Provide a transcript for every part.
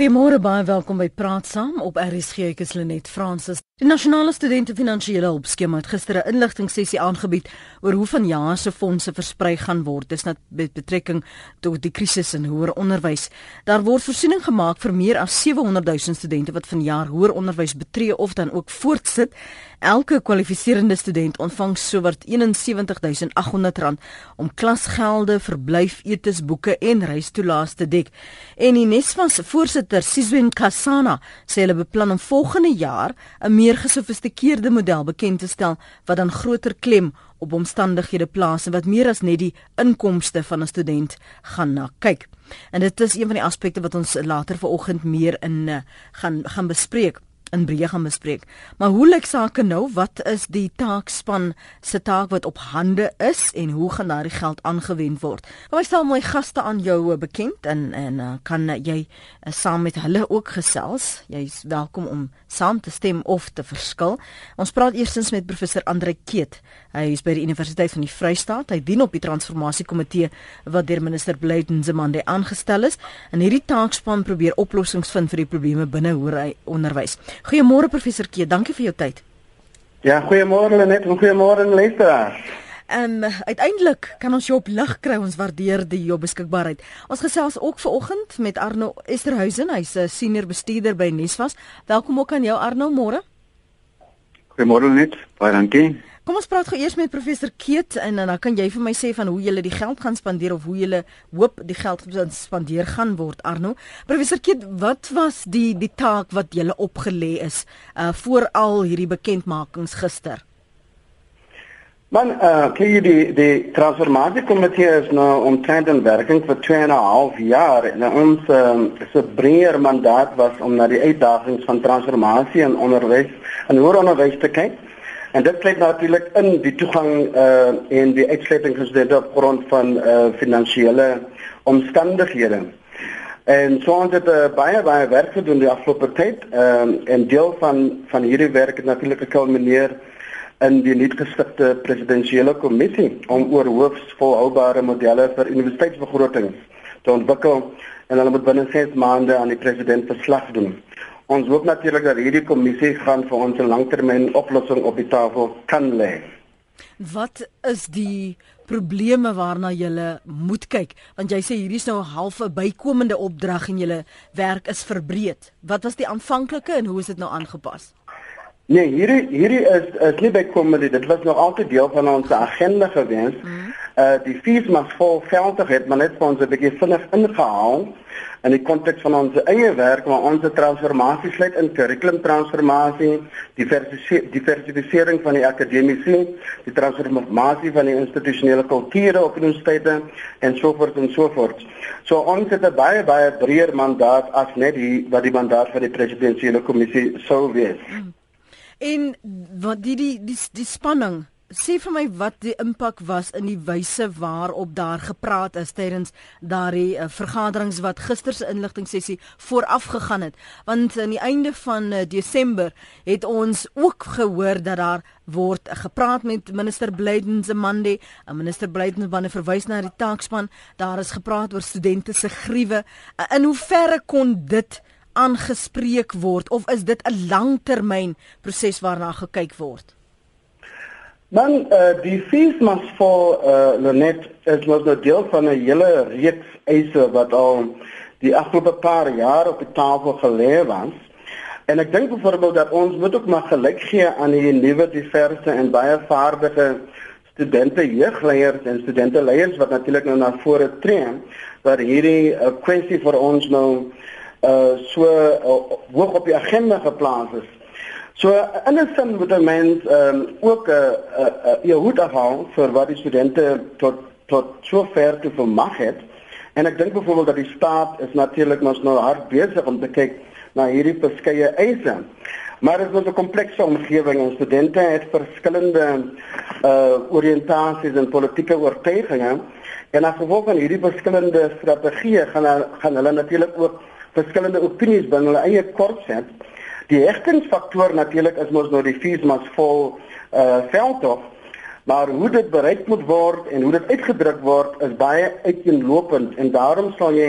Goeiemôre baie welkom by Praat Saam op RSG ek is Lenet Fransis. Die Nasionale Studente Finansiële Hulpskema het gister 'n inligtingsessie aangebied oor hoe vanjaar se fondse versprei gaan word. Dis net met betrekking tot die krisis in hoër onderwys. Daar word voorsiening gemaak vir meer as 700 000 studente wat vanjaar hoër onderwys betree of dan ook voortsit. Elke kwalifiserende student ontvang sowat R71800 om klasgelde, verblyf, etes, boeke en reistoelaas te dek. En die Nesvas voorsitter Sizwen Kasana sê hulle beplan om volgende jaar 'n meer gesofistikeerde model bekend te stel wat dan groter klem op omstandighede plaas en wat meer as net die inkomste van 'n student gaan na kyk. En dit is een van die aspekte wat ons later vanoggend meer in uh, gaan gaan bespreek in breë gaan bespreek. Maar hoe lyk sake nou? Wat is die taakspan se taak wat op hande is en hoe gaan daardie geld aangewend word? Kom ek stel my gaste aan jou eh, bekend en en uh, kan jy uh, saam met hulle ook gesels? Jy's welkom om saam te stem of te verskil. Ons praat eerstens met professor Andre Keet. Hy is by die Universiteit van die Vrystaat. Hy dien op die transformasiekomitee wat deur minister Blyden Zemande aangestel is. En hierdie taakspan probeer oplossings vind vir die probleme binne hoër onderwys. Goeiemôre professor Kee, dankie vir jou tyd. Ja, goeiemôre Lenet en goeiemôre luisteraars. En um, uiteindelik kan ons jou op lig kry. Ons waardeer die jou beskikbaarheid. Ons gesels ook vanoggend met Arno Esterhuizen. Hy's 'n senior bestuurder by Nesvas. Welkom ook aan jou Arno, môre. Goeiemôre Lenet. Baie dankie. Kom ons praat gou eers met professor Keet en dan kan jy vir my sê van hoe jy die geld gaan spandeer of hoe jy hoop die geld gaan spandeer gaan word Arno. Professor Keet, wat was die die taak wat jy opgelê is uh voor al hierdie bekendmakings gister? Man, uh kyk die die transformasiekomitee is nou omtrent in werking vir 2 en 'n half jaar en ons um, se breër mandaat was om na die uitdagings van transformasie in onderwys en hoër onderwys te kyk. En dit sluit natuurlik in die toegang uh en die uitsluiting van studente op grond van uh finansiële omstandighede. En so ons het uh, baie baie werk gedoen die afgelope tyd. Ehm uh, en deel van van hierdie werk het natuurlik gekulmineer in die nuutgestigte presidensiële kommissie om oor hoogs volhoubare modelle vir universiteitsbegrotings te ontwikkel en hulle moet binne 6 maande aan die president verslag doen. Ons hoop natuurlik dat hierdie kommissie gaan vir ons 'n langtermyn oplossing op die tafel kan lê. Wat is die probleme waarna jy moet kyk? Want jy sê hierdie is nou 'n halfe bykomende opdrag en julle werk is verbreed. Wat was die aanvanklike en hoe is dit nou aangepas? Nee, hierdie hierdie is is nie bykomende. Dit was nog altyd deel van ons agenda gewees. Mm. Uh die fees mag vol veldig het, maar net vir ons 'n bietjie vinnig ingehaal in die konteks van ons eie werk waar ons 'n transformasie sluit in kurrikulumtransformasie, diversifisering van die akademiese, die transformasie van die institusionele kulture op universiteite en so voort en so voort. So ons het 'n baie baie breër mandaat as net die wat die mandaat van die presidensiële kommissie sou wees. En wat die die die, die spanning sê vir my wat die impak was in die wyse waarop daar gepraat is tydens daardie uh, vergaderings wat gister se inligtingsessie vooraf gegaan het. Want aan die einde van uh, Desember het ons ook gehoor dat daar word uh, gepraat met minister Blyden se Monday en minister Blyden wanneer verwys na die taakspan. Daar is gepraat oor studente se gruwe uh, in hoeverre kon dit aangespreek word? Of is dit 'n langtermyn proses waarna gekyk word Dan uh, die fees mas vir uh, Lenet is mos nou deel van 'n hele reeks eise wat al die afgelope paar jaar op die tafel gelê was. En ek dink byvoorbeeld dat ons moet ook maar geluk gee aan die nuwe diverse en baie vaardige studente jeugleiers en studente leiers wat natuurlik nou na vore tree wat hierdie uh, kwessie vir ons nou uh so uh, hoog op die agenda geplaas is. So in 'n sin moet 'n mens ehm um, ook 'n uh, 'n uh, uh, hoed afhaal vir wat die studente tot tot so ver te vermag het. En ek dink byvoorbeeld dat die staat is natuurlik mos nou hard besig om te kyk na hierdie verskeie eise. Maar dit is 'n komplekse omgewing en studente het verskillende uh oriëntasies en politieke oortuigings en as gevolg van hierdie verskillende strategieë gaan gaan hulle natuurlik ook verskillende opinies binne hulle eie korps hê. Die hegtingsfaktor natuurlik is mos nou die fees mas vol uh veldtog, maar hoe dit bereik moet word en hoe dit uitgedruk word is baie uiteenlopend en daarom sal jy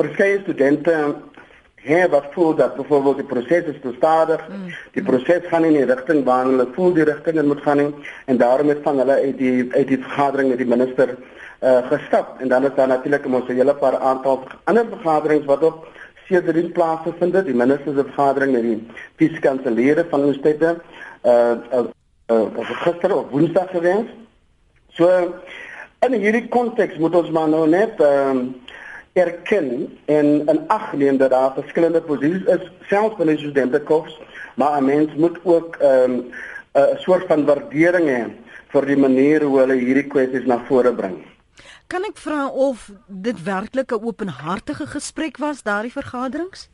verskeie studente hê wat voel dat byvoorbeeld die proses is te stadig. Mm. Die proses gaan in die rigting waar hulle voel die rigting moet gaan nie en daarom het van hulle uit die uit die vergadering met die minister uh gestap en dan is daar natuurlik 'n hele paar aantal ander vergaderings wat op seerdie plase vind dit die minister se vergadering met die fiskanseliere van universiteite uh uh, uh gister op woensdag gewees. So in hierdie konteks moet ons maar nou net ehm uh, erken en in ag neem dat daar verskillende posisies is selfs binne studentekorps maar 'n mens moet ook 'n um, 'n soort van waardering hê vir die manier hoe hulle hierdie kwessies na vore bring. Kan ek vra of dit werklik 'n openhartige gesprek was daardie vergaderings?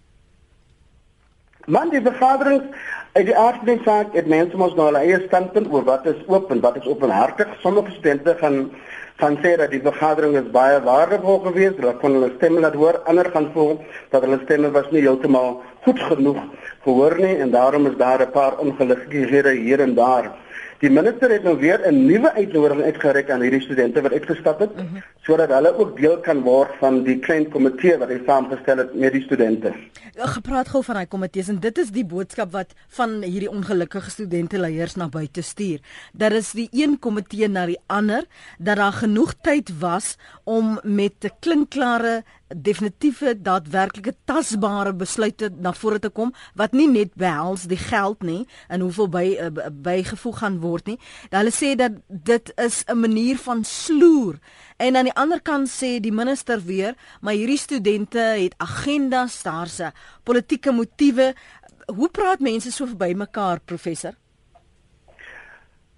Man die vergaderings uit die aard van die saak het mense mos nou hulle eie standpunt oor wat is oop en wat is openhartig. Sommige studente gaan gaan sê dat die vergadering is baie waardevol geweest, hulle kon hulle stemme laat hoor. Ander gaan voel dat hulle stemme was nie heeltemal goed genoeg gehoor nie en daarom is daar 'n paar ongelukkige hier en daar. Die minister het nou weer 'n nuwe uitnodiging uitgereik aan hierdie studente wat uitgestap het mm -hmm. sodat hulle ook deel kan word van die klein komitee wat hy saamgestel het met die studente. Ja, gepraat gou van daai komitees en dit is die boodskap wat van hierdie ongelukkige studente leiers na buite stuur. Dat is die een komitee na die ander dat daar genoeg tyd was om met 'n klinkklare definitiewe daadwerklike tasbare besluite na vore te kom wat nie net behels die geld nie en hoeveel by uh, bygevoeg gaan word nie. Hulle sê dat dit is 'n manier van sloer. En aan die ander kant sê die minister weer, maar hierdie studente het agendas, daar's 'n politieke motiewe. Hoe praat mense so verby mekaar, professor?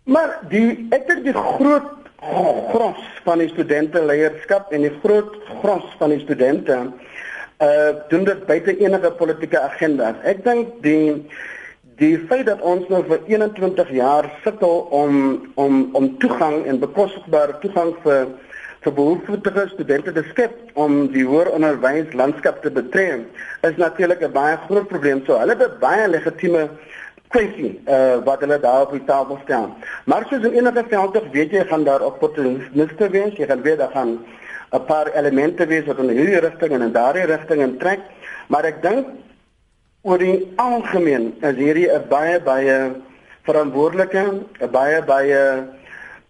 Maar die ek dink die groot gros van die studente leierskap en die groot gros van die studente uh doen dit buite enige politieke agendas. Ek dink die die feit dat ons nou vir 21 jaar sukkel om om om toegang en bekostigbare toegang vir vir behoeftige studente te skep om die hoër onderwyslandskap te betree is natuurlik 'n baie groot probleem. So hulle het baie legitieme kwessie uh, wat hulle daar op die tafel stel. Maar soos in enige veld, weet jy, gaan daar opportuniste wees, jy gaan weet daar gaan 'n paar elemente wees wat in hierdie rigting en in daardie rigting trek, maar ek dink oor die algemeen is hierdie 'n baie baie verantwoordelike, 'n baie baie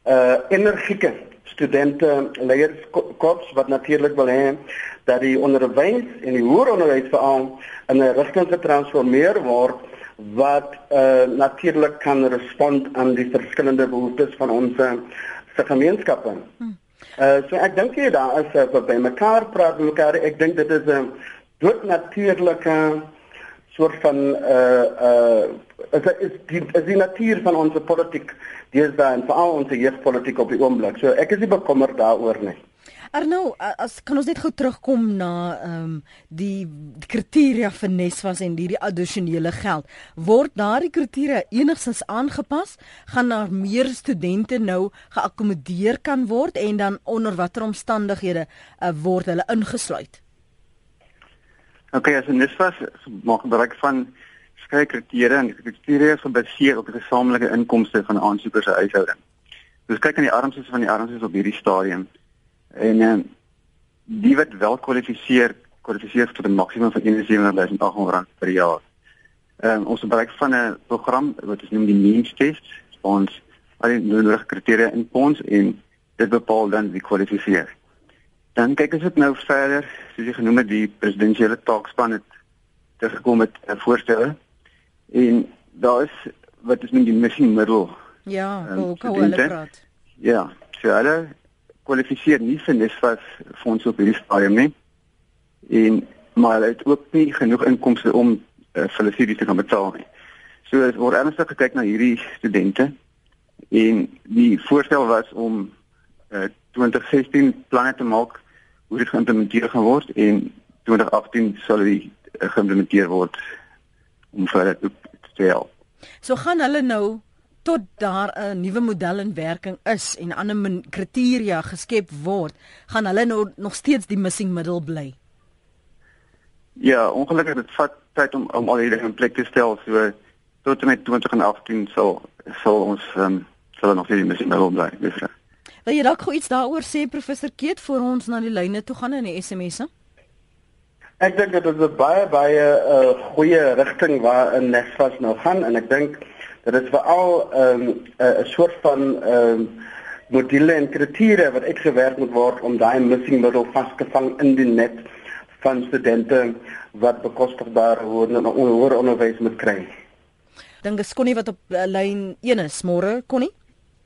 uh energieke studente leierskap wat natuurlik wil hê dat die onderwys en die hoër onderwys veral in 'n rigting getransformeer word wat uh, natuurlik kan respond aan die verskillende behoeftes van ons se gemeenskappe. Hmm. Uh, so ek dink jy daar is uh, by mekaar praat mekaar. Ek dink dit is 'n dood natuurlike soort van uh uh is is die is die natuur van ons politiek dis dan veral ons jeugpolitiek op die oomblik. So ek is nie bekommerd daaroor nie. Arno, as kan ons net gou terugkom na ehm um, die, die kriteria vir Nesvas en hierdie addisionele geld. Word daardie kriteria enigstens aangepas? Gaan daar meer studente nou geakkommodeer kan word en dan onder watter omstandighede uh, word hulle ingesluit? OK, as Nesvas maak gebruik van skei kriteria en die kriteria is gebaseer op die gesamentlike inkomste van 'n aansoeker se huishouding. Dus kyk aan die armstes van die armstes op hierdie stadium. En uh, die wat wel kwalifiseer, kwalifiseer tot 'n maksimum van 71800 per jaar. Ehm um, ons gebruik van 'n program wat ons noem die means test. Ons al die nodige kriteria in ons en dit bepaal dan wie kwalifiseer. Dan kyk ons dit nou verder, soos jy genoem het, die presidentsiële taakspan het teruggekom met 'n voorstel en daar is wat is met die missie middel. Ja, um, hoe kan hulle praat? Ja, so hulle kwalifiseer nie vir Nesvas fonds op hierdie stadium nie. En maar hulle het ook nie genoeg inkomste om uh, vir hulle studies te kan betaal nie. So is word ernstig gekyk na hierdie studente en die voorstel was om uh, 2016 planne te maak hoe dit geïmplementeer gaan word en 2018 sal dit uh, geïmplementeer word om vir dit te help. So gaan hulle nou tot daar 'n nuwe model in werking is en ander kriteria geskep word, gaan hulle nou nog steeds die missing middle bly. Ja, ongelukkig dit vat tyd om om al hierdie in plek te stel. So tot en met 2018 sal sal ons um, sal nog hierdie missing middle bly. Dis reg. Wil jy dalk gou iets daaroor sê professor Keet voor ons na die lyne toe gaan in die SMS'e? Ek dink dit is 'n baie baie uh, goeie rigting waar in Nesvas nou gaan en ek dink dit is veral 'n um, soort van ehm um, module en kriteria wat uitgewerk moet word om daai missing middle vasgevang in die net van studente wat bekostigbaar word en hoër onderwys moet kry. Dink ek Connie wat op uh, lyn 1 is môre Connie?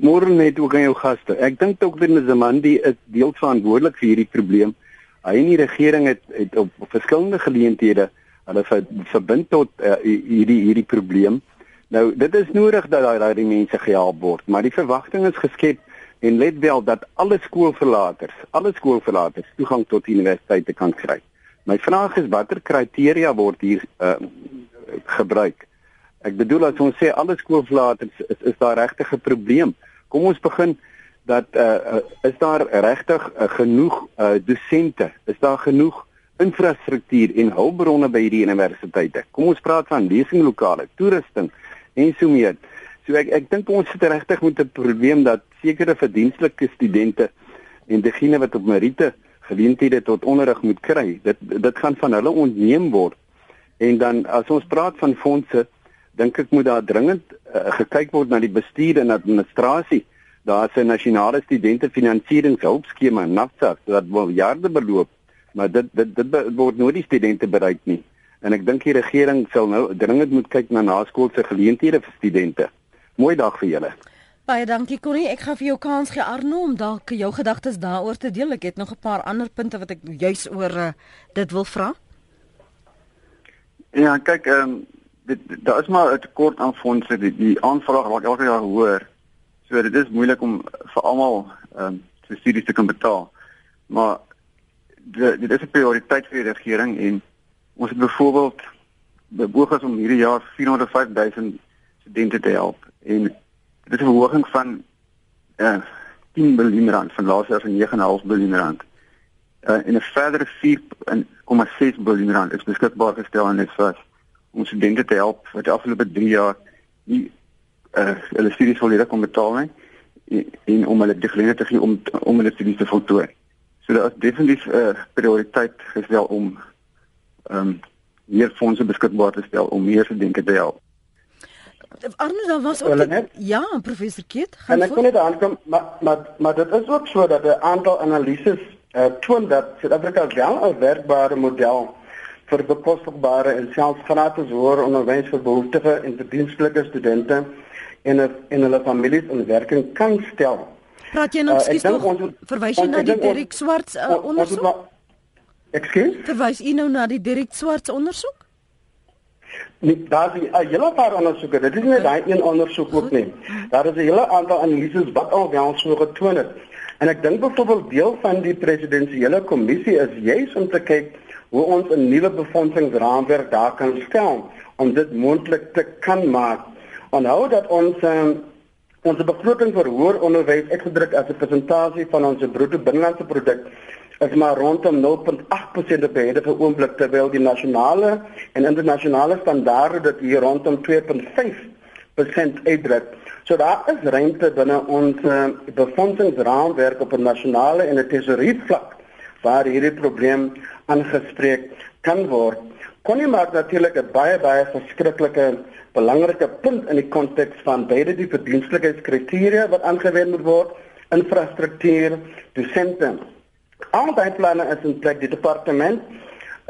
Môre net ook aan jou gaste. Ek dink ook dat Nzamandi is deel verantwoordelik vir hierdie probleem. Hy en die regering het, het op, op verskillende geleenthede hulle verbind tot uh, hierdie hierdie probleem. Nou dit is nodig dat daai daai mense gehelp word, maar die verwagting is geskep en let wel dat alle skoolverlaters, alle skoolverlaters toegang tot universiteite kan kry. My vraag is watter kriteria word hier uh, gebruik? Ek bedoel as ons sê alle skoolverlaters is is daar regtig 'n probleem. Kom ons begin dat uh, uh is daar regtig uh, genoeg uh dosente? Is daar genoeg infrastruktuur en hulpbronne by hierdie universiteite? Kom ons praat van lesinglokale, toerusting en so meer. So ek ek dink ons sit regtig met 'n probleem dat sekere verdienstelike studente en diegene wat op Merite geleenthede tot onderrig moet kry, dit dit gaan van hulle ontneem word. En dan as ons praat van fondse, dink ek moet daar dringend uh, gekyk word na die bestuur en administrasie. Daar's 'n nasionale studente finansieringshulpskema, NAFSA, wat miljarde beloop, maar dit dit dit word nooit die studente bereik nie. En ek dink die regering sal nou dringend moet kyk na naskoolse geleenthede vir studente. Mooi dag vir julle. Baie dankie Connie. Ek gaan vir jou kans gee Arno om dalk jou gedagtes daaroor te deel. Ek het nog 'n paar ander punte wat ek juis oor uh, dit wil vra. Ja, kyk, ehm um, dit daar is maar 'n tekort aan fondse. Die, die aanvraag raak elke jaar hoër. So dit is moeilik om vir almal ehm um, vir studies te kan betaal. Maar dit, dit is 'n prioriteit vir die regering en ons het byvoorbeeld beoog as om hierdie jaar 405 000 studente te help en dit is 'n verhoging van uh 10 miljard rand van laas jaar van 9,5 miljard rand. Uh en 'n verdere 4,6 miljard rand is beskikbaar gestel aan vir om studente te help wat die afgelope 3 jaar nie uh hulle studies volledig kon betaal nie en, en om hulle die geleentheid te gee om om hulle studies te voltooi. So daar is definitief 'n uh, prioriteit gestel om ehm um, meer fondse beskikbaar te stel om meer studente te help. Arno daar was ook die, ja, professor Keet. En ek kon net aankom maar maar maar dit is ook so dat 'n aantal analises uh, toon dat Suid-Afrika wel 'n werkbare model vir bekostigbare en selfs gratis hoër onderwys vir behoeftige en verdienstelike studente en en hulle families in werking kan stel. Praat jy nou skielik uh, verwys jy na die Derek Swarts uh, ondersoek? Ekskuus? Verwys jy nou na die Derek Swarts ondersoek? Nee, daar is 'n hele paar ondersoeke. Dit is nie daai een ondersoek ook nie. Daar is 'n hele aantal analises wat al wel so getoon het. En ek dink byvoorbeeld deel van die presidensiële kommissie is juis om te kyk hoe ons 'n nuwe befondsingsraamwerk daar kan stel om dit moontlik te kan maak. Onthou dat ons um, ons begroting vir hoër onderwys uitgedruk as 'n persentasie van ons bruto binnelandse produk is maar rondom 0.8% op die huidige oomblik terwyl die nasionale en internasionale standaarde dit hier rondom 2.5% uitdruk. So daar is ruimte binne ons uh, befondsingsraamwerk op 'n nasionale en 'n tesourier vlak waar hierdie probleem aangespreek kan word. Kon nie maar natuurlik 'n baie baie verskriklike belangrike punt in die konteks van beide die verdienstelikheidskriteria wat aangewend moet word, infrastruktuur, dosente Al die planne is in plek. Die departement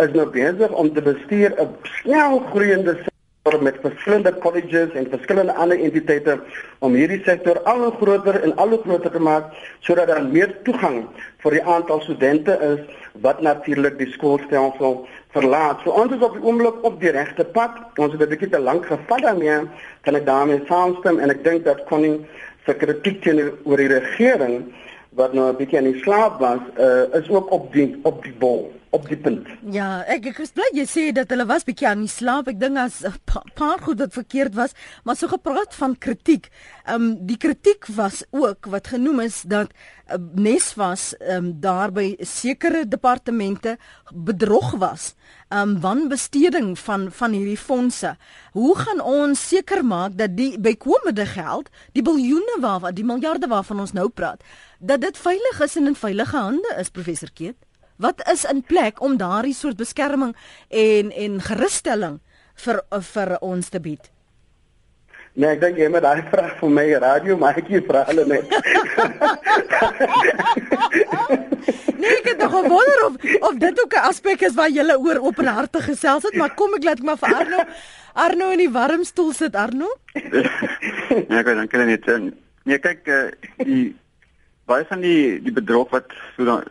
is nou besig om te bestuur 'n snel groeiende sektor met verskillende colleges en verskillende ander entiteite om hierdie sektor al hoe groter en al hoe groter te maak sodat daar meer toegang vir die aantal studente is wat natuurlik die skoolstelsel verlaat. So ons is op die oomblik op die regte pad. Ons het 'n bietjie te lank gevat daarmee. Kan ek daarmee saamstem en ek dink dat koning se kritiek teenoor die regering wat nou 'n bietjie aan die slaap was, uh, is ook op die op die bol, op die punt. Ja, ek ek is bly jy sê dat hulle was bietjie aan die slaap. Ek dink as 'n pa, paar goed wat verkeerd was, maar so gepraat van kritiek. Ehm um, die kritiek was ook wat genoem is dat uh, Nes was ehm um, daar by sekere departemente bedrog was. Ehm um, wanbesteding van van hierdie fondse. Hoe gaan ons seker maak dat die bykomende geld, die biljoene waarvan die miljarde waarvan ons nou praat, dat dit veilig is en in veilige hande is professor Keet? Wat is in plek om daardie soort beskerming en en gerusstelling vir vir ons te bied? Nee, ek dink jy moet daai vraag vir my radio maar ek vra hulle net. nee, ek het nog gewonder of of dit ook 'n aspek is waar jy oor openhartig gesels het, maar kom ek laat ek maar vir Arno Arno in die warm stoel sit Arno. ja, ek dink dan net nee, kyk uh, die baie van die die bedrog wat so dan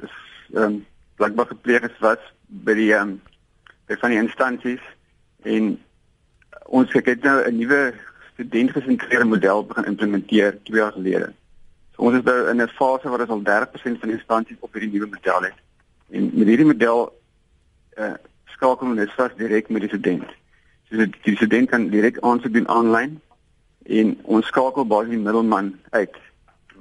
ehm um, blikbaar gepleeg is was by die ehm um, by van die instansies en ons het nou 'n nuwe studentgesentreerde model begin implementeer 2 jaar gelede. So ons is nou in 'n fase waar ons al 30% van die instansies op hierdie nuwe model het. En met hierdie model eh uh, skakel ons vas direk met die student. So die student kan direk aansoek doen aanlyn en ons skakel basies die middelman uit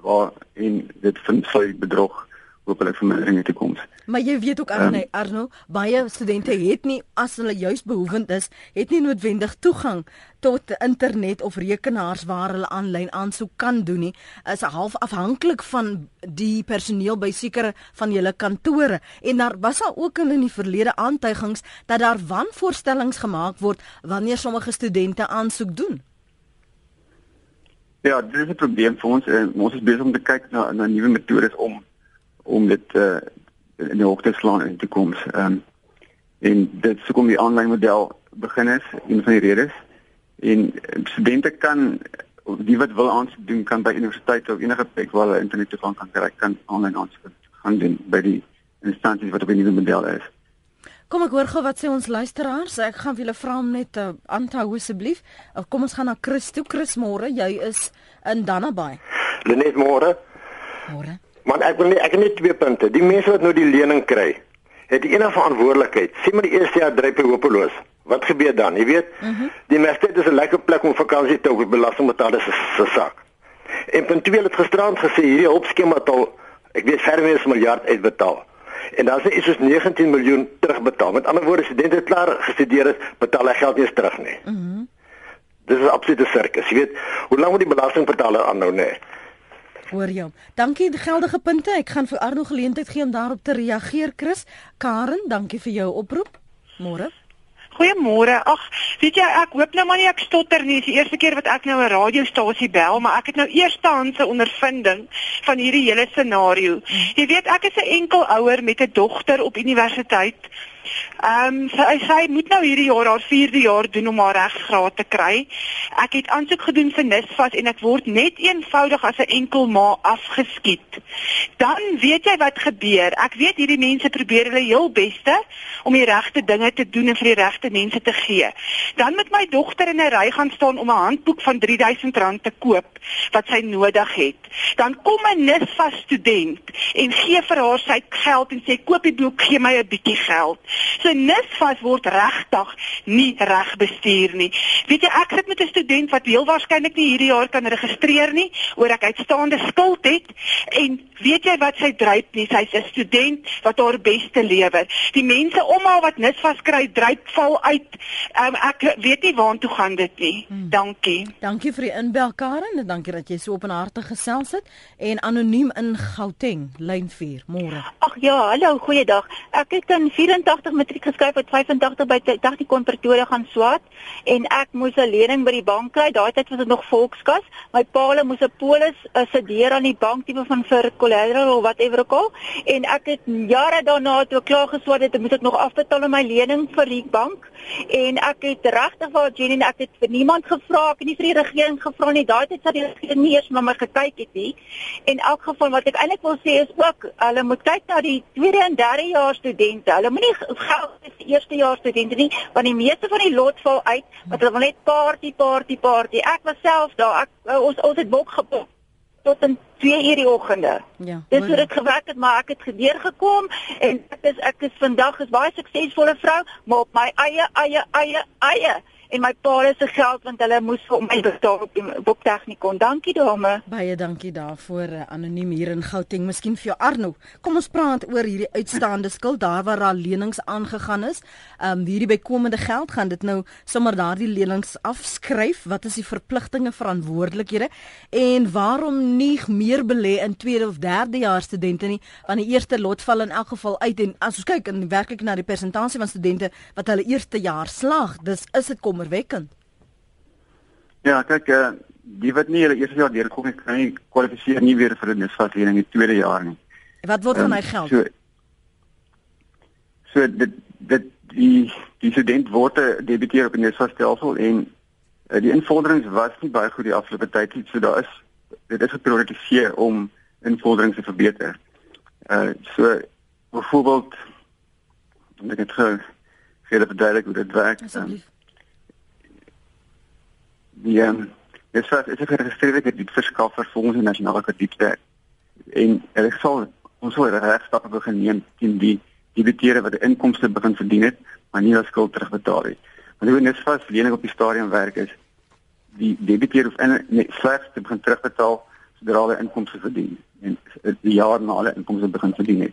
waar en dit vind sy bedrog hopelik vermindering in die toekoms. Maar jy weet ook Arno, um, Arno, baie studente het nie as hulle juis behoefend is, het nie noodwendig toegang tot internet of rekenaars waar hulle aanlyn aansoek kan doen nie. Is half afhanklik van die personeel by sekere van julle kantore. En daar was al ook in die verlede aantuigings dat daar wanvoorstellings gemaak word wanneer sommige studente aansoek doen. Ja, dit is 'n probleem vir ons. Ons is besig om te kyk na na nuwe metodes om om dit uh, in die hoogte slaan in die toekoms. Ehm um, en dit sou kom die aanlyn model begin is een van die redes en studente kan die wat wil aansoek doen kan by universiteite of enige plek waar hulle internet toegang kan kry kan aanlyn aansoek gaan doen by die instansies wat op die nuwe model is. Kom ek hoor gou wat sê ons luisteraars. Ek gaan vir julle vra om net uh, aan te hou asseblief. Uh, kom ons gaan na Chris toe. Chris môre, jy is in Dannaby. Lenet môre. Môre. Maar ek wil nie ek het net twee punte. Die mense wat nou die lening kry, het die enige verantwoordelikheid. Sien maar die eerste jaar dryp hy hopeloos. Wat gebeur dan? Jy weet, uh mhm. -huh. die universiteit is 'n lekker plek om vakansie te hou vir belastingbetalers se sak. En punt 2 het gisterand gesê hierdie hulpskema het al ek weet verder as 'n miljard uitbetaal. En dan is iets soos 19 miljoen terugbetaal. Met ander woorde, studente het klaar gestudeer het, betaal hy geld nie eens terug nie. Mhm. -huh. Dis 'n absolute sirkus. Jy weet, hoe lank moet die belastingbetaler aanhou, nee? Hoor jou. Dankie die geldige punte. Ek gaan vir Arno geleentheid gee om daarop te reageer, Chris. Karen, dankie vir jou oproep. Môre. Goeiemôre. Ag, weet jy, ek hoop nou maar nie ek stotter nie. Dis die eerste keer wat ek nou 'n radiostasie bel, maar ek het nou eerstehandse ondervinding van hierdie hele scenario. Jy weet, ek is 'n enkel ouer met 'n dogter op universiteit. Ehm um, sy sy moet nou hierdie jaar haar 4de jaar doen om haar regsgraad te kry. Ek het aansoek gedoen vir NSFAS en ek word net eenvoudig as 'n een enkel ma afgeskiet. Dan weet jy wat gebeur. Ek weet hierdie mense probeer hulle heel beste om die regte dinge te doen en vir die regte mense te gee. Dan met my dogter in 'n ry gaan staan om 'n handboek van R3000 te koop wat sy nodig het. Dan kom 'n NSFAS student en gee vir haar sy geld en sê koop die boek, gee my 'n bietjie geld. So NSFAS word regtig nie reg bestuur nie. Weet jy, ek sit met 'n student wat heel waarskynlik nie hierdie jaar kan registreer nie oor ek uitstaande skuld het en weet jy wat sy dryp nie? Sy's 'n student wat haar beste lewer. Die mense om haar wat NSFAS kry, dryp val uit. Um, ek weet nie waartoe gaan dit nie. Hmm. Dankie. Dankie vir die inbel Karen en dankie dat jy so openhartig gesels het en anoniem in Gauteng, lyn 4. Môre. Ag ja, hallo, goeiedag. Ek het in 84 matriek geskryf wat 85 by Technikon Pretoria gaan swaat en ek moes 'n lening by die bank kry. Daai tyd was dit nog Volkskas. My pa moes 'n polis sedeer aan die bank tipe van vir collateral of whatever ook al en ek het jare daarna toe klaar geswaat het, moet ek nog afbetaal my lening vir die bank en ek het regtig vir Jenny ek het vir niemand gevra, ek het nie vir die regering gevra nie. Daai tyd het die regering nie eens na my gekyk het nie. En elk geval wat ek eintlik wil sê is ook hulle moet kyk na die tweede en derde jaar studente. Hulle moenie geld vir die eerste jaar studente nie want die meeste van die lot val uit want hulle wil net party party party. Ek was self daar. Ek eh, ons ons het bok gepop tot in 2 uur die oggende. Ja. Dis hoe dit gewerk het, maar ek het gedeur gekom en ek is ek is vandag is baie suksesvolle vrou, maar op my eie eie eie eie en my pa se geld want hulle moes vir my betaal op die boektegnikon. Dankie dame. Baie dankie daarvoor uh, anoniem hier in Gauteng. Miskien vir jou Arno. Kom ons praat oor hierdie uitstaande skuld daar waar daar lenings aangegaan is. ehm um, hierdie bykomende geld gaan dit nou sommer daardie lenings afskryf? Wat is die verpligtinge, verantwoordelikhede en waarom nie meer belê in tweede of derde jaar studente nie? Want die eerste lot val in elk geval uit en as ons kyk in werklik na die persentasie van studente wat hulle eerste jaar slaag, dis is dit kommerwekkend. Ja, kyk, uh, die wat nie hulle eerste jaar deurkom nie, kan nie kwalifiseer nie weer vir 'n misvatlening in die tweede jaar nie. Wat word van um, hy geld? So, so dit dit die die student word debiteer op 'n misvatstelsel en uh, die invorderings was nie baie goed die afgelope tyd nie, so daar is dit is geprioritiseer om invorderings te verbeter. Uh so byvoorbeeld ek het gou vir julle verduidelik hoe dit werk. Asseblief. Die ehm dis wat is 'n geregistreerde kredietverskaffer volgens die nasionale kredietwet. En hulle sal ons sal regstappe begin neem teen die debiteure wat 'n inkomste begin verdien het, maar nie as skuld terugbetaal het. Want hoe net vas lening op die stadium werk is die debiteur of net slegs te begin terugbetaal sodra hulle inkomste verdien en die jaar na hulle inkomste begin verdien het.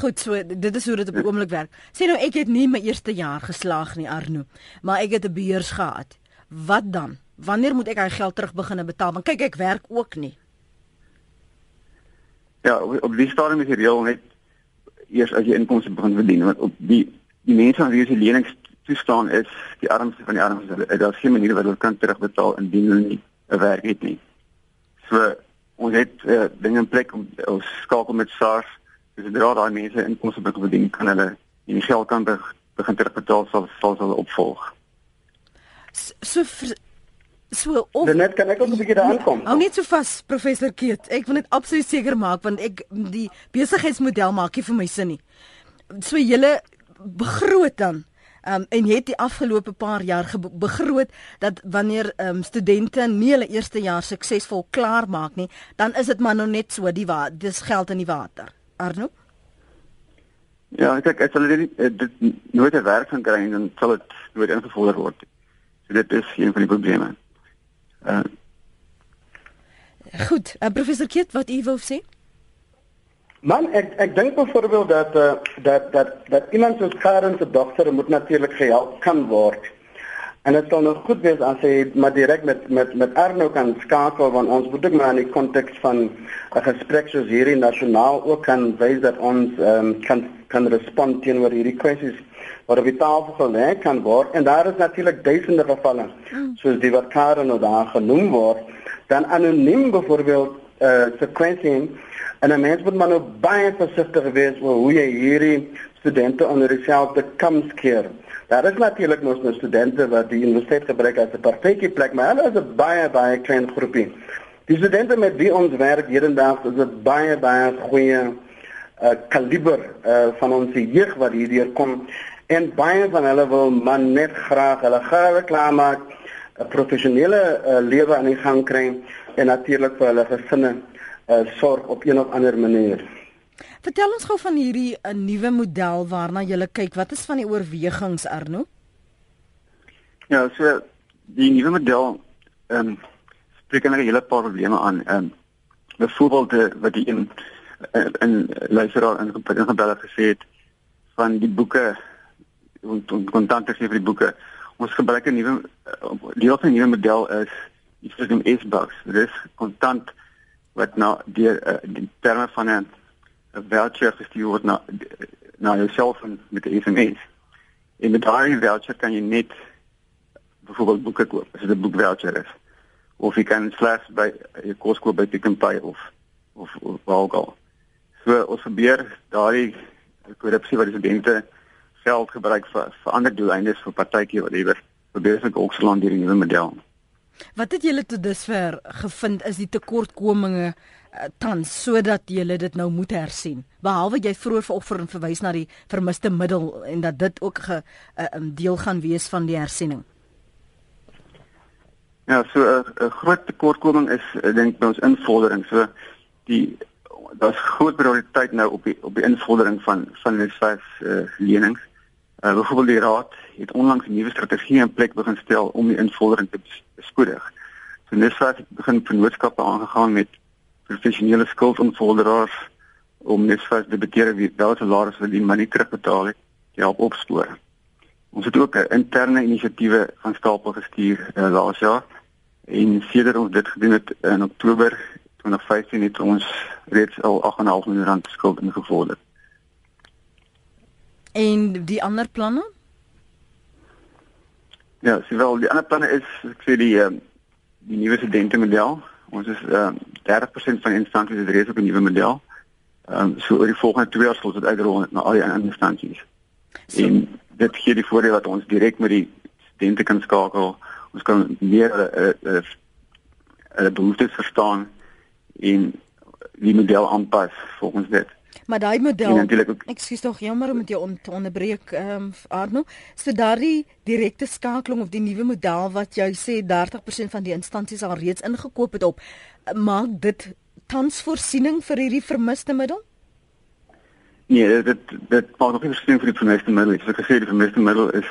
Goed, so dit is hoe dit op die oomblik werk. Sê nou ek het nie my eerste jaar geslaag nie Arno, maar ek het 'n beurs gehad. Wat dan? Wanneer moet ek hy geld terug begine betaal? Want kyk, ek werk ook nie. Ja, op die stadium is die reël net eers as jy inkomste begin verdien, want op die die mense aan wie jy lenings toestaan is die armste van die armste. Daar's geen manier wat hulle kan terugbetaal indien hulle nie 'n werk het nie. So ons het uh, dinge in plek om ons skakel met SARS. Dis sodra daai mense inkomste begin verdien, kan hulle die geld kan begin terugbetaal sal sal hulle opvolg so so of Net kan ek ook 'n bietjie daar aankom. Hou net so vas professor Keet. Ek wil net absoluut seker maak want ek die besigheidsmodel maak nie vir my sin nie. So julle begroot dan Um, en het die afgelope paar jaar begroot dat wanneer um, studente nie hulle eerste jaar suksesvol klaar maak nie, dan is dit maar nou net so die wat dis geld in die water. Arno? Ja, ek ek sal dit dit nooit 'n werk gaan kry en dan sal dit nooit ingevoer word. So dit is een van die probleme. Uh Goed, uh, professor Kiet, wat u wou sê? Man, ek ek dink byvoorbeeld dat uh, dat dat dat iemand soos Karen se dogter moet natuurlik gehelp kan word. En dit sal nog goed wees as hy maar direk met met met Arno kan skakel want ons moet ook maar in die konteks van 'n gesprek soos hierdie nasionaal ook kan wys dat ons um, kan kan respond teenoor hierdie kwessies wat op die tafel gelê kan word en daar is natuurlik duisende gevalle mm. soos die wat Karen nou daar genoem word dan anoniem byvoorbeeld eh uh, sequencing en 'n mens moet maar nou baie versigtig wees oor hoe jy hierdie studente onder dieselfde kam skeer. Daar is natuurlik mos nou studente wat die universiteit gebruik as 'n partytjie plek, maar hulle is 'n baie baie klein groepie. Die studente met wie ons werk hierdandag is 'n baie baie goeie uh kaliber uh van ons jeug wat hierdeur kom en baie van hulle wil man net graag hulle grawe klaarmaak 'n professionele uh, lewe aan die gang kry en natuurlik vir hulle gesinne uh, sorg op een of ander manier. Vertel ons gou van hierdie 'n uh, nuwe model waarna jy kyk. Wat is van die oorwegings Arno? Ja, so die nuwe model ehm um, spreek 'n hele paar probleme aan. Ehm um, byvoorbeeld wat die in in luisteraar in gebel het gesê het van die boeke kontante gee vir die boeke. Ons gebruik 'n nuwe deel van 'n nuwe model is iets wat genoem S-Bucks. Dit is kontant wat na die uh, die terme van 'n voucher gestuur word na na jou selfoon met 'n SMS. En met daai voucher kan jy net byvoorbeeld boeke koop as dit 'n boek voucher is. Of jy kan slegs by jou kos koop by Pick n Pay of of waar ook al. So ons probeer daai korrupsie wat die studente geld gebruik vir vir ander doeleindes vir partytjie wat liewer probeer ek ook slaan deur die nuwe model. Wat het julle tot dusver gevind is die tekortkominge uh, tans sodat julle dit nou moet hersien? Behalwe jy vroeër en verwys na die vermiste middel en dat dit ook 'n uh, um, deel gaan wees van die hersiening. Ja, so 'n uh, groot tekortkoming is ek dink by ons invordering. So die daar's groot prioriteit nou op die op die invordering van van die vyf uh, lenings. Uh, byvoorbeeld die raad het onlangs 'n nuwe strategie in plek begin stel om die invordering te beskoedig. So Nisva het begin vennootskappe aangegaan met professionele skuldontvorderaars om Nisva te beteer wie wel salaris vir die money terugbetaal het help opspoor. Ons het ook 'n interne inisiatiewe van stapel gestuur uh, laas jaar en sedert ons dit gedoen het in Oktober 2015 het ons reeds al 8,5 miljoen rand skuld ingevorder. En die ander planne? Ja, sowel die ander planne is ek sê die uh, die nuwe studente model. Ons is uh, 30% van instansies het reeds op 'n nuwe model. Ehm um, so oor die volgende 2 jaar sal dit uitrol na al die ander instansies. So, en dit gee die voordeel dat ons direk met die studente kan skakel. Ons kan meer 'n uh, 'n uh, uh, behoeftes verstaan en die model aanpas volgens dit. Maar daai model Ekskuus tog jammer om dit jou on, te onderbreek ehm um, Arno. So daardie direkte skakeling of die nuwe model wat jy sê 30% van die instansies al reeds ingekoop het op maak dit tans voorsiening vir hierdie vermiste middel? Nee, dit dit maak nog nie voorsiening vir die vermiste middel. Soos ek gesê die vermiste middel is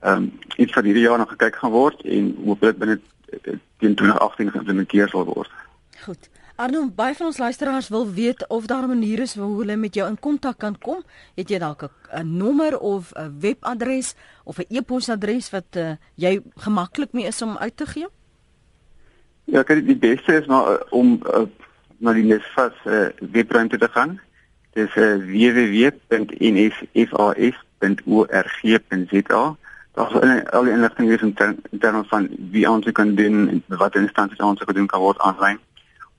ehm um, iets wat hierdie jaar nog gekyk gaan word en hopelik binne teen 2018 geïmplementeer sal word. Goed. Arno, baie van ons luisteraars wil weet of daar 'n manier is hoe hulle met jou in kontak kan kom. Het jy dalk 'n nommer of 'n webadres of 'n e-posadres wat uh, jy gemaklik mee is om uit te gee? Ja, kyk, die beste is uh, om uh, na die Nesfas uh, webruimte te gaan. Dit is uh, www.nsfas.org.za. Daar is al die inligting hier in terme van wie ons kan doen en wat instansies ons kan doen kan word aanlyn.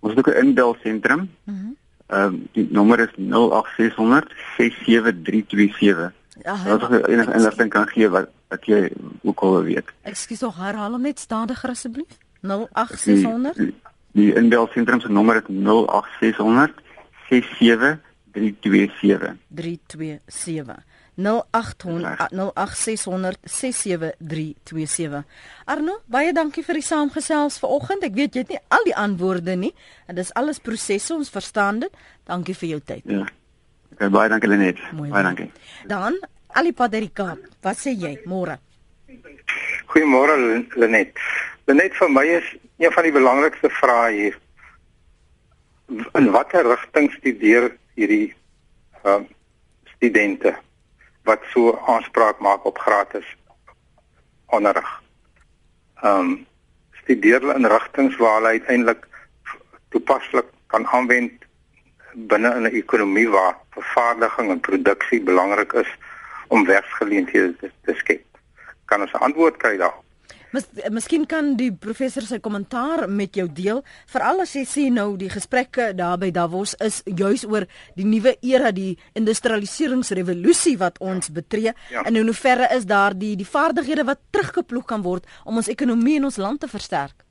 Ons het ook 'n inbelsentrum. Mhm. Mm ehm um, die nommer is 08600 67327. Ja, dat is enige inligting kan gee wat wat jy ook al weet. Ekskuus, tog herhaal hom net stadiger asseblief. 08600 Die, die inbelsentrum se nommer is 08600 67327. 327. 0800 Arno, baie dankie vir die saamgesels vanoggend. Ek weet jy het nie al die antwoorde nie. En dis alles prosesse, ons verstaan dit. Dankie vir jou tyd. Ja. Okay, baie dankie Lenet. Baie dankie. Dan Ali Paderika, wat sê jy môre? Goeiemôre Lenet. Lenet vir my is een van die belangrikste vrae hier. In watter rigting studeer hierdie uh, studente? Wat so aanspraak maak op gratis onderrig. Ehm um, studeer hulle in rigtings waar hulle uiteindelik toepaslik kan aanwend binne in 'n ekonomie waar vervaardiging en produksie belangrik is om werksgeleenthede te, te skep. Kan ons 'n antwoord kry daarop? Mis, miskien kan die professor sy kommentaar met jou deel, veral as jy sien nou die gesprekke daar by Davos is juis oor die nuwe era, die industrialiseringsrevolusie wat ons betree ja. en in hoeverre is daar die die vaardighede wat teruggeploeg kan word om ons ekonomie en ons land te versterk.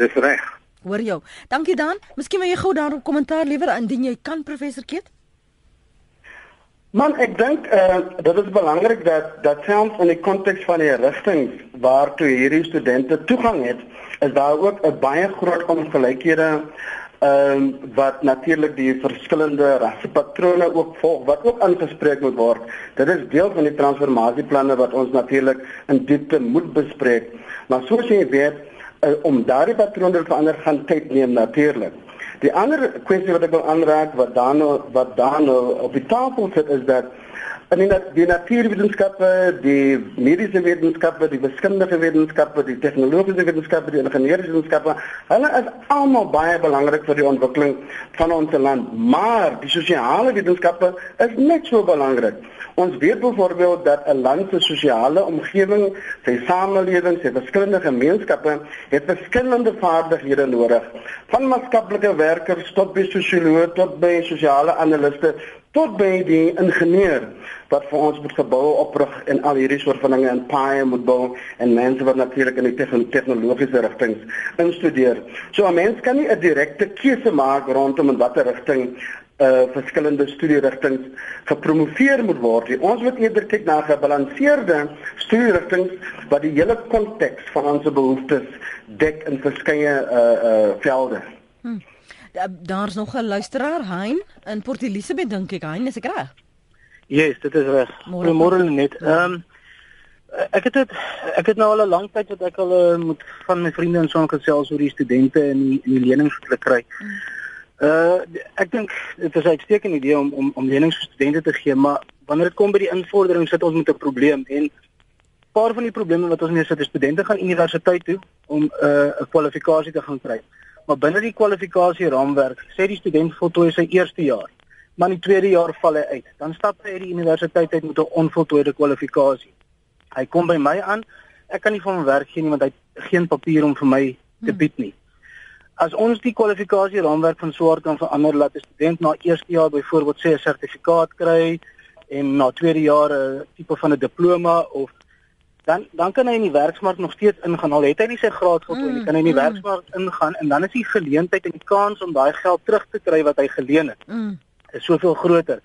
Dis reg. Hoor jou. Dankie dan. Miskien wil jy gou daarop kommentaar lewer indien jy kan professor Keet. Man, ek dink eh uh, dit is belangrik dat dat selfs in die konteks van die rigting waartoe hierdie studente toegang het, is daar ook 'n baie groot ongelykhede ehm um, wat natuurlik die verskillende rassepatrone ook volg wat ook aangespreek moet word. Dit is deel van die transformasieplanne wat ons natuurlik in diepte moet bespreek. Maar soos jy weet, uh, om daardie patrone te verander gaan tyd neem natuurlik. Die ander kwessie wat ek wil aanraak wat dan nou, wat dan nou op die tafel sit is dat in die, die natuurwetenskappe, die mediese wetenskappe, die wiskundige wetenskappe, die tegnologiese wetenskappe, die ingenieurswetenskappe, hulle is almal baie belangrik vir die ontwikkeling van ons land, maar die sosiale wetenskappe is net so belangrik. Ons weet byvoorbeeld dat 'n land se sosiale omgewing, sy samelewing, sy verskillende gemeenskappe het verskillende vaardighede nodig. Van maatskaplike werkers tot by sosioloë tot by sosiale analiste tot by die ingenieur wat vir ons moet gebou oprig en al hierdie soort van dinge in paie moet bou en mense wat natuurlik in die tegnologiese rigtings instudeer. So 'n mens kan nie 'n direkte keuse maak rondom in watter rigting uh verskillende studierigtings gepromoveer moet word. Die, ons moet eerder kyk na gebalanseerde studierigtings wat die hele konteks van ons behoeftes dek in verskeie uh uh velde. Hmm. Daar's nog 'n luisteraar, Hein, in Port Elizabeth dink ek, Hein, is ek reg? Ja, yes, dit is reg. Môre net. Ehm um, ek het dit ek het nou al 'n lang tyd wat ek al uh, moet van my vriende en so gesels oor die studente en die, die lenings wat hulle kry. Uh ek dink dit is 'n uitstekende idee om om om lenings vir studente te gee, maar wanneer dit kom by die invordering sit ons met 'n probleem en paar van die probleme wat ons mee sit is studente gaan universiteit toe om 'n uh, 'n kwalifikasie te gaan kry. Maar binne die kwalifikasie raamwerk sê die student voltooi sy eerste jaar, maar in die tweede jaar val hy uit. Dan stap hy uit die universiteit uit met 'n onvoltooide kwalifikasie. Hy kom by my aan, ek kan nie van my werk gee nie want hy het geen papier om vir my te hmm. bied nie. As ons die kwalifikasie raamwerk van swart kan verander laat 'n student na eerste jaar byvoorbeeld sê 'n sertifikaat kry en na tweede jaar 'n tipe van 'n diploma of dan dan kan hy in die werksmark nog steeds ingaan al het hy nie sy graad voltooi nie mm, kan hy in die mm. werksmark ingaan en dan is die geleentheid en die kans om daai geld terug te kry wat hy geleen het mm. is soveel groter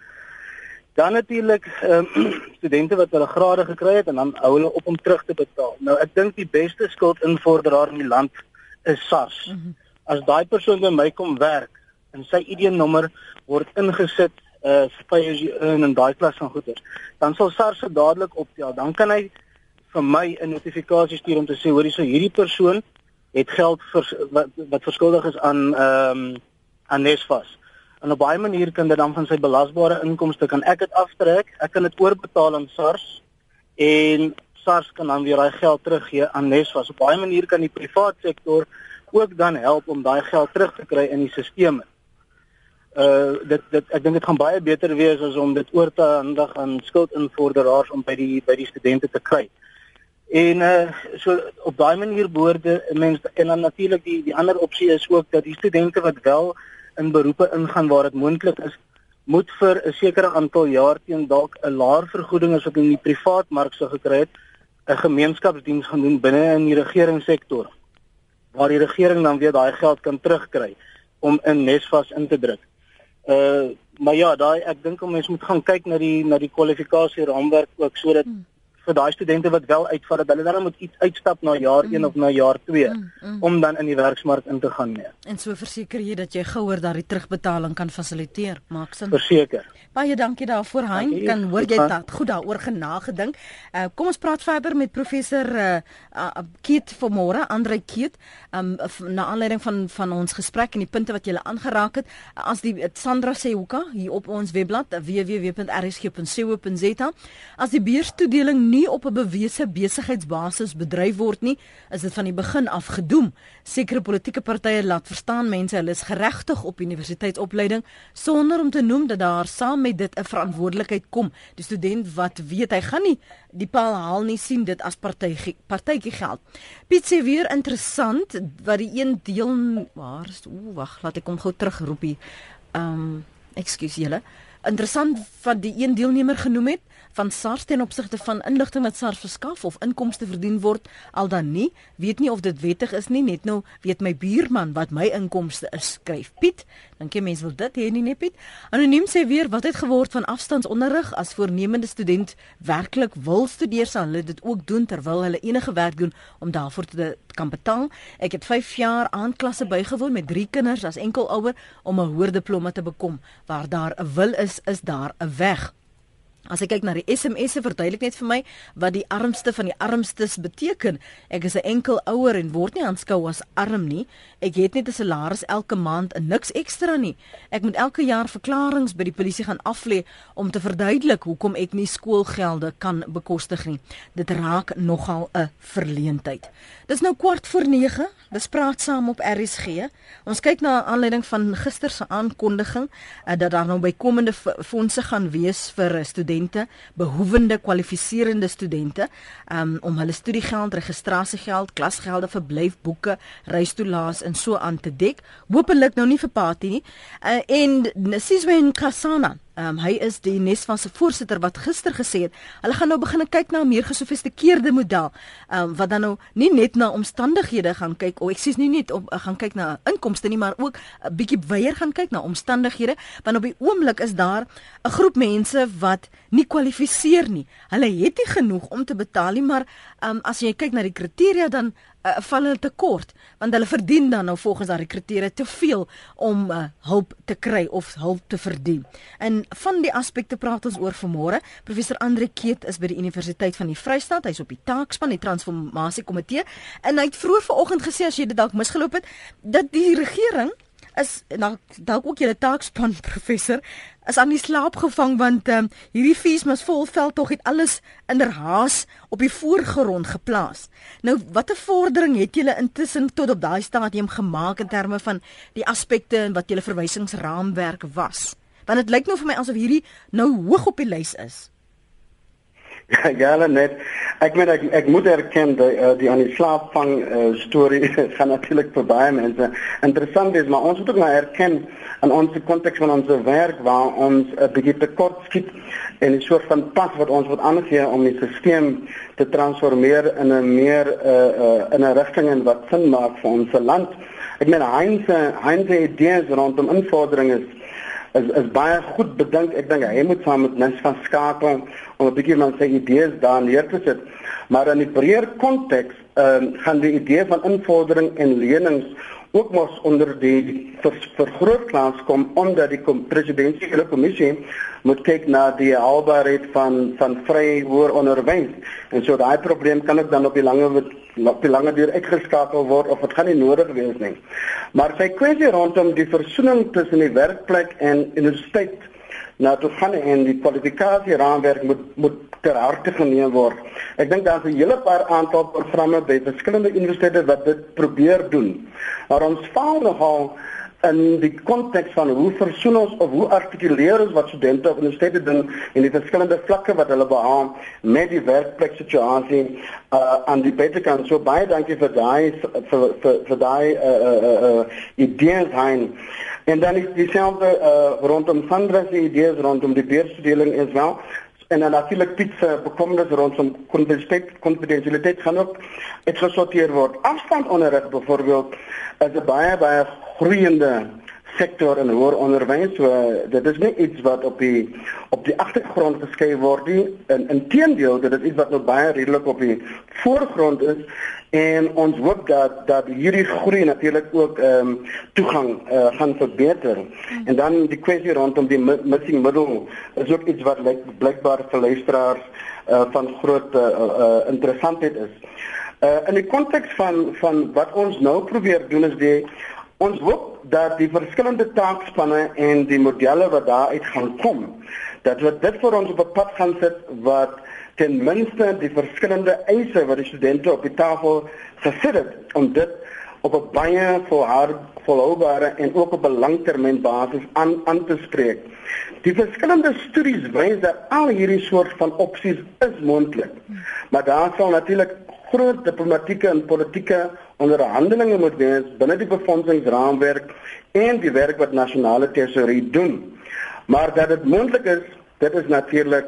dan natuurlik um, studente wat hulle grade gekry het en dan hou hulle op om terug te betaal nou ek dink die beste skuldinvorderaar in die land is SARS mm -hmm. as daai persoon by my kom werk en sy ID-nommer word ingesit uh vir as jy in daai klas van goeder dan sal SARS se dadelik optel dan kan hy vir my 'n notifikasie stuur om te sê hoor hierso hierdie persoon het geld vir wat wat verskuldig is aan ehm um, aan Nesfas. En op baie maniere kan dit dan van sy belasbare inkomste kan ek dit aftrek. Ek kan dit oorbetaal aan SARS en SARS kan dan weer daai geld teruggee aan Nesfas. Op baie maniere kan die privaat sektor ook dan help om daai geld terug te kry in die stelsel. Uh dit dit ek dink dit gaan baie beter wees as om dit oor te handig aan skuldinvorderaars om by die by die studente te kry. En uh so op daai manier boorde mense en dan natuurlik die die ander opsie is ook dat die studente wat wel in beroepe ingaan waar dit moontlik is, moet vir 'n sekere aantal jaar teen dalk 'n laer vergoeding as wat in die privaat mark sou gekry het, 'n gemeenskapsdiens gaan doen binne in die regeringssektor waar die regering dan weer daai geld kan terugkry om in Nesvas in te druk. Uh maar ja, daai ek dink om mens moet gaan kyk na die na die kwalifikasie raamwerk ook sodat hmm vir daai studente wat wel uitvat dat hulle dan moet iets uitstap na jaar 1 mm. of na jaar 2 mm, mm. om dan in die werksmark in te gaan nee. En so verseker jy dat jy gouer daardie terugbetaling kan fasiliteer, maak sin. Verseker. Baie dankie daarvoor Hein. Kan hoor jy dit goed daaroor genagedink. Uh, kom ons praat verder met professor uh, uh, Keet vanmôre, Andre Keet, um, na aanleiding van van ons gesprek en die punte wat jy aangeraak het. Uh, as die uh, Sandra sê hoeka hier op ons webblad www.rsg.co.za. As die beurstoedeling nie op 'n bewese besigheidsbasis bedryf word nie, is dit van die begin af gedoem. Sekere politieke partye laat verstaan mense hulle is geregtig op universiteitsopleiding sonder om te noem dat daar saam met dit 'n verantwoordelikheid kom. Die student wat weet hy gaan nie die paal haal nie sien dit as partytjie partytjie geld. Piet sê weer interessant wat die een deel waar is o wag, laat ek hom gou terugroep hier. Ehm um, ekskuus julle. Interessant wat die een deelnemer genoem het van SARS ten opsigte van inligting wat SARS verskaf of inkomste verdien word al dan nie weet nie of dit wettig is nie. Net nou weet my buurman wat my inkomste is skryf Piet. Dink jy mense wil dit hê nie net Piet? Anoniem sê weer wat het geword van afstandsonderrig? As voornemende student werklik wil studeer sal hulle dit ook doen terwyl hulle enige werk doen om daarvoor te kan betaal. Ek het 5 jaar aan klasse bygewoon met 3 kinders as enkelouer om 'n hoër diploma te bekom. Waar daar 'n wil is is daar 'n weg As ek kyk na die SMS'e verduidelik net vir my wat die armste van die armstes beteken. Ek is 'n enkel ouer en word nie aanskou as arm nie. Ek het net 'n salaris elke maand en niks ekstra nie. Ek moet elke jaar verklaringe by die polisie gaan aflê om te verduidelik hoekom ek nie skoolgelde kan bekostig nie. Dit raak nogal 'n verleentheid. Dis nou kwart voor 9. Dis praat saam op RSG. Ons kyk na aanleiding van gister se aankondiging uh, dat daar nou bykomende fondse gaan wees vir studente studente, behoewende kwalifiserende studente, um, om hulle studiegeld, registrasiegeld, klasgelde, verblyfboeke, reistoelaas en so aan te dek. Hoopelik nou nie vir party nie. Uh, en Siswen Kasana Um, hy is die Nesvan se voorsitter wat gister gesê het hulle gaan nou begin kyk na 'n meer gesofistikeerde model. Um, wat dan nou nie net na omstandighede gaan kyk of ek sê nie net om uh, gaan kyk na inkomste nie maar ook 'n bietjie weier gaan kyk na omstandighede. Want op die oomblik is daar 'n groep mense wat nie kwalifiseer nie. Hulle het nie genoeg om te betaal nie maar um, as jy kyk na die kriteria dan uh, val hulle te kort want hulle verdien dan nou volgens daardie kriteria te veel om uh, hulp te kry of hulp te verdien. En van die aspekte praat ons oor vanmôre. Professor Andre Keet is by die Universiteit van die Vrystaat. Hy's op die taakspan die transformasie komitee en hy het vroeër vanoggend gesê as jy dit dalk misgeloop het dat die regering is nou dalk ook julle taakspan professor is aan die slaap gevang want um, hierdie fees mas volveld tog het alles inderhaas op die voorgrond geplaas. Nou watter vordering het julle intussen tot op daai stadium gemaak in terme van die aspekte en wat julle verwysingsraamwerk was? Want dit lyk nou vir my asof hierdie nou hoog op die lys is. Ja, ja, net. Ek meen ek ek moet erken dat uh, die aan die slaapvang uh, storie gaan natuurlik vir baie mense interessant is, maar ons moet ook maar erken in ons konteks van ons werk waar ons 'n uh, bietjie tekort skiet en 'n soort van pas wat ons moet aangee om die stelsel te transformeer in 'n meer uh, uh, in 'n rigting en wat sin maak vir ons land. Ek meen Heinz Heinz idees rondom invordering is is is baie goed bedink. Ek dink hy moet saam met mens van skakel om 'n bietjie van sy idees daar neer te sit. Maar in die breër konteks ehm um, gaan die idee van invordering en lenings ook mos onder die ver, vergrootglas kom omdat die kom, presidentsiële kommissie moet kyk na die haalbaarheid van van vry hoër onderwys. En so daai probleem kan ek dan op die lange op die lange duur uitgeskakel word of dit gaan nie nodig wees nie. Maar sy kwessie rondom die versoening tussen die werkplek en universiteit nou toe gaan en die kwalifikasie raamwerk moet moet ter harte geneem word. Ek dink daar's 'n hele paar aantal programme by verskillende universiteite wat dit probeer doen. Maar ons faal nogal in die konteks van hoe versoen ons of hoe artikuleer ons wat studente op universiteite doen en die verskillende vlakke wat hulle behaal met die werkplek situasie uh, aan die buitekant. So baie dankie vir daai vir vir, vir daai uh, uh, uh, uh, idees hein. En dan is dieselfde uh, rondom Sandra se idees rondom die beursverdeling is wel en dan natuurlik Piet se bekommernis rondom konfidensialiteit gaan ook uitgesorteer word. Afstandonderrig byvoorbeeld is 'n baie baie groeiende sektor in hoër onderwys. So dit is nie iets wat op die op die agtergrond geskei word nie. In inteendeel, dit is iets wat nou baie redelik op die voorgrond is en ons hoop dat dat hierdie groei natuurlik ook ehm um, toegang uh, gaan verbeter. En dan die kwessie rondom die missing middle is ook iets wat like, blykbaar vir luisteraars uh, van groot uh, uh, interessantheid is. Uh, in die konteks van van wat ons nou probeer doen is die Ons hoop dat die verskillende taakspanne en die modelle wat daaruit gaan kom, dat dit vir ons op 'n pad gaan sit wat ten minste die verskillende eise wat die studente op die tafel gesit het om dit op 'n baie volhoubare en ook op 'n langtermynbasis aan aan te spreek. Die verskillende studies wys dat al hierdie soort van opsies is moontlik. Maar daar sal natuurlik groot diplomatieke en politieke onderhandelinge moet wees binne die befondsingsraamwerk en die werk wat nasionale tesourier doen. Maar dat dit moontlik is, dit is natuurlik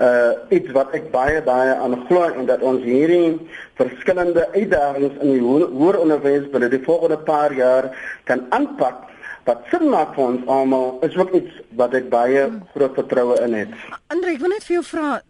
uh iets wat ek baie baie aan glo en dat ons hierdie verskillende uitdagings in die hoër onderwys binne die volgende paar jaar kan aanpak wat sin maak vir ons almal is ook iets wat ek baie groot vertroue in het. Andre, ek wil net vir jou vra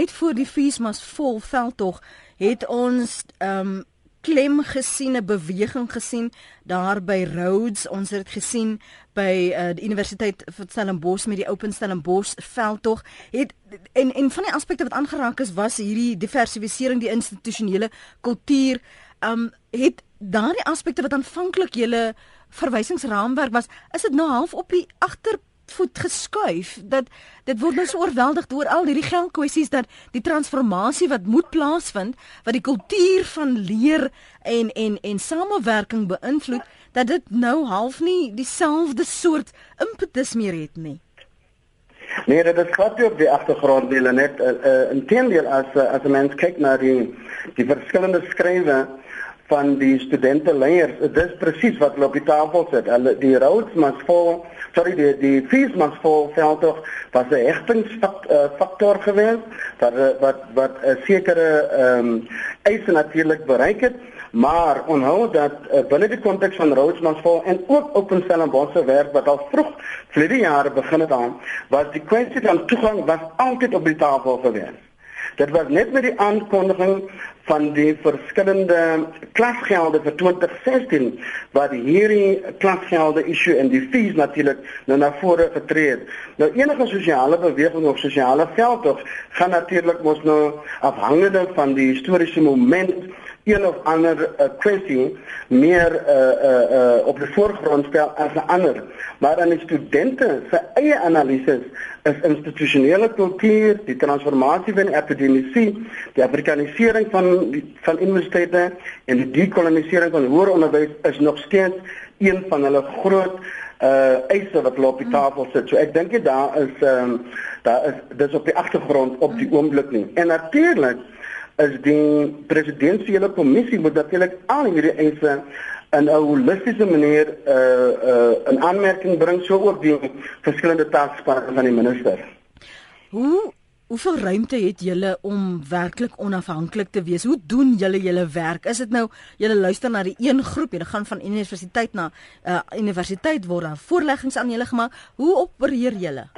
net voor die fees mas vol veld tog het ons ehm um, klem gesien 'n beweging gesien daar by Rhodes. Ons het gesien by uh, die Universiteit van Stellenbosch met die Open Stellenbosch veldtog. Het en en van die aspekte wat aangeraak is was hierdie diversifisering die institusionele kultuur. Um, het daardie aspekte wat aanvanklik julle verwysingsraamwerk was is dit nou half op die agter voet geskuif dat dit word nou so oorweldig deur al hierdie geldkwessies dat die transformasie wat moet plaasvind wat die kultuur van leer en en en samewerking beïnvloed dat dit nou half nie dieselfde soort impetus meer het nie. Nee, dit is glad op die agtergrond dele net uh, uh, inteendeel as uh, as 'n mens kyk na die die verskillende skrywe van die studente leiers, dit is presies wat hulle op die tafel sit. Hulle die routes must fall sorry die die fees must fall veldtog was 'n hegtingsfaktor uh, geweest wat uh, wat wat 'n sekere ehm um, eise natuurlik bereik het. Maar onthou dat uh, binne die konteks van routes must fall en ook open cell en bosse werk wat al vroeg vlede jare begin het aan was die kwessie van toegang was altyd op die tafel geweest. Dit was net met die aankondiging van die verskillende klasgelde vir 2016 wat hierdie klasgelde issue en die fees natuurlik nou na vore getree het. Nou enige sosiale beweging of sosiale veldtog gaan natuurlik mos nou afhangende van die historiese moment een of ander uh, kwessie meer uh uh uh op die voorgrond stel as 'n ander. Maar aan die studente se eie analises is institusionele kultuur, die transformasie van epidemiologie, die afrikanisering van van universiteite en die dekolonisering van hoër onderwys is nog steeds een van hulle groot uh eise wat op die tafel sit. So ek dink dit daar is um, is dis op die agtergrond op die oomblik nie. En natuurlik is die presidensiële kommissie moet natuurlik al hierdie eise in 'n holistiese manier uh uh 'n aanmerking bring so ook die verskillende taakspanne van die minister. Hoe hoeveel ruimte het julle om werklik onafhanklik te wees? Hoe doen julle julle werk? Is dit nou julle luister na die een groep, julle gaan van universiteit na uh universiteit word daar voorleggings aan julle gemaak. Hoe opereer julle?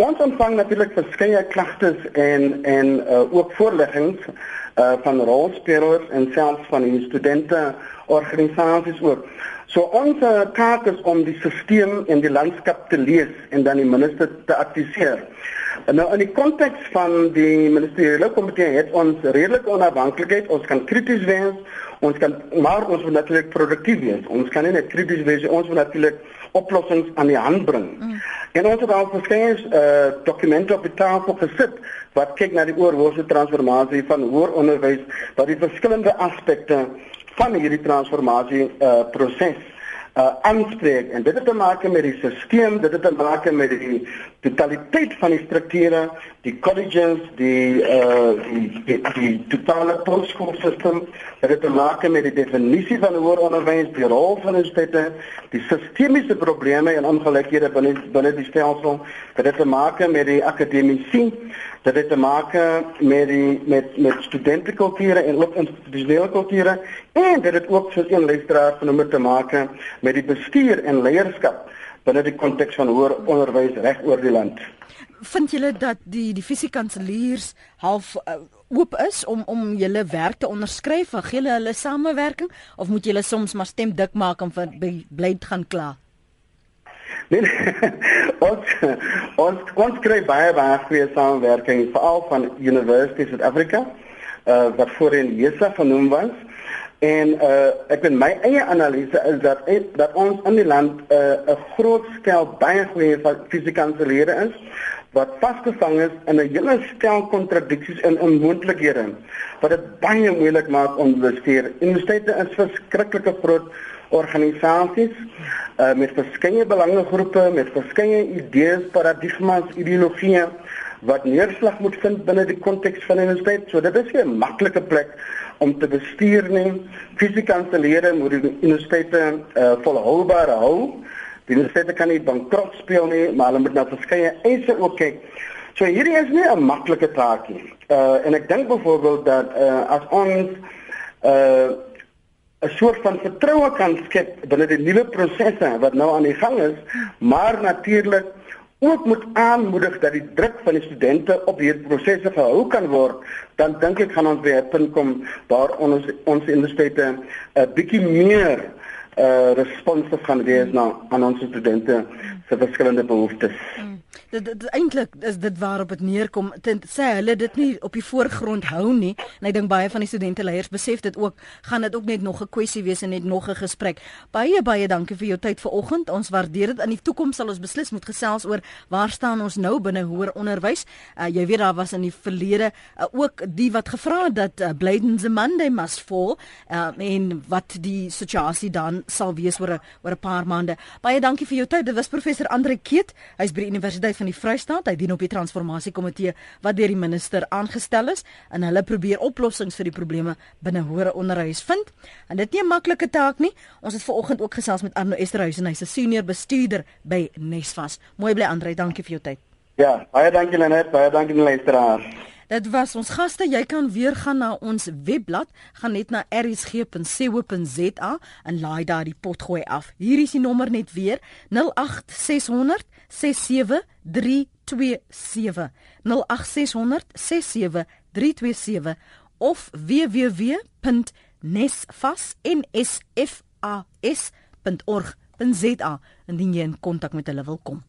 Ons ontvang natuurlik verskeie klagtes en en uh, ook voorleggings uh, van rolspelers en selfs van die studente organisasies ook. So ons taak is om die stelsel en die landskap te lees en dan die minister te adviseer. Nou in die konteks van die ministeriële komitee het ons redelike onafhanklikheid. Ons kan krities wees, ons kan maar ons moet natuurlik produktief wees. Ons kan nie net krities wees, ons moet natuurlik oplossings aan die hand bring. Mm. En ons het al verskeie uh, dokumente op die tafel gesit wat kyk na die oorhoofse transformasie van hoër onderwys, wat die verskillende aspekte van hierdie transformasie uh, proses uh aanspreek en dit het te maak met die stelsel, dit het te maak met die totaliteit van die strukture, die colleges, die uh die die, die totale postskoolstelsel, dit het te maak met die definisie van hoër onderwys, die rol van universiteite, die sistemiese probleme en ongelykhede binne binne die stelsel, dit het te maak met die akademiese dit het te maak met die met met studentekulture en ook institusionele kulture en dit het ook soos een luisteraar genoem te maak met die bestuur en leierskap binne die konteks van hoër onderwys reg oor die land. Vind julle dat die die fisiekanseliers half uh, oop is om om julle werk te onderskryf? Gee hulle hulle samewerking of moet julle soms maar stem dik maak om bly gaan kla? Nee, nee. ons ons ons kry baie baie goeie samewerking veral van University of Africa uh wat voorheen JESA genoem was en uh ek weet my eie analise is dat dat ons in die land 'n uh, groot stel baie goeie fisiekanseliere is wat vasgevang is in 'n hele stel kontradiksies en onmoontlikhede wat dit baie moeilik maak om te bestuur. Universiteite is verskriklike groot organisasies uh, met verskeie belangegroepe, met verskeie idees, paradigmas, ideologieë wat neerslag moet vind binne die konteks van 'n universiteit. So dit is 'n maklike plek om te bestuur nie. Fisiekanseliere moet die universiteite uh, volhoubaar hou. Die universiteite kan nie bankrot speel nie, maar hulle moet na verskeie eise ook kyk. So hierdie is nie 'n maklike taak nie. Uh en ek dink byvoorbeeld dat uh as ons uh 'n soort van vertroue kan skep binne die nuwe prosesse wat nou aan die gang is, maar natuurlik ook moet aanmoedig dat die druk van die studente op hierdie prosesse gehou kan word, dan dink ek gaan ons by 'n punt kom waar ons ons universiteite 'n bietjie meer uh responsief gaan wees na aan ons studente se verskillende behoeftes. Mm dit, dit eintlik is dit waarop dit neerkom ten sê hulle dit nie op die voorgrond hou nie. En ek dink baie van die studente leiers besef dit ook gaan dit ook net nog 'n kwessie wees en net nog 'n gesprek. Baie baie dankie vir jou tyd vanoggend ons waardeer dit. In die toekoms sal ons beslis moet gesels oor waar staan ons nou binne hoër onderwys uh, jy weet daar was in die verlede uh, ook die wat gevra het dat uh, Bladen's Monday must fall uh, en wat die situasie dan sal wees oor 'n oor 'n paar maande baie dankie vir jou tyd. Dit was professor Andre Keet. Hy's by die universiteit van die Vrystaat. Hy dien op die transformasiekomitee wat deur die minister aangestel is en hulle probeer oplossings vir die probleme binne hoër onderwys vind. En dit nie 'n maklike taak nie. Ons het ver oggend ook gesels met Arno Esterhuizen, hy's 'n senior bestuurder by Nesvas. Mooi bly Andre, dankie vir jou tyd. Ja, baie dankie Lenet, baie dankie aan die luisteraars. Dit was ons gaste. Jy kan weer gaan na ons webblad, gaan net na rsg.co.za en laai daar die pot gooi af. Hier is die nommer net weer: 08600 67327. 08600 67327 of www.nesfas.org.za indien jy in kontak met hulle wil kom.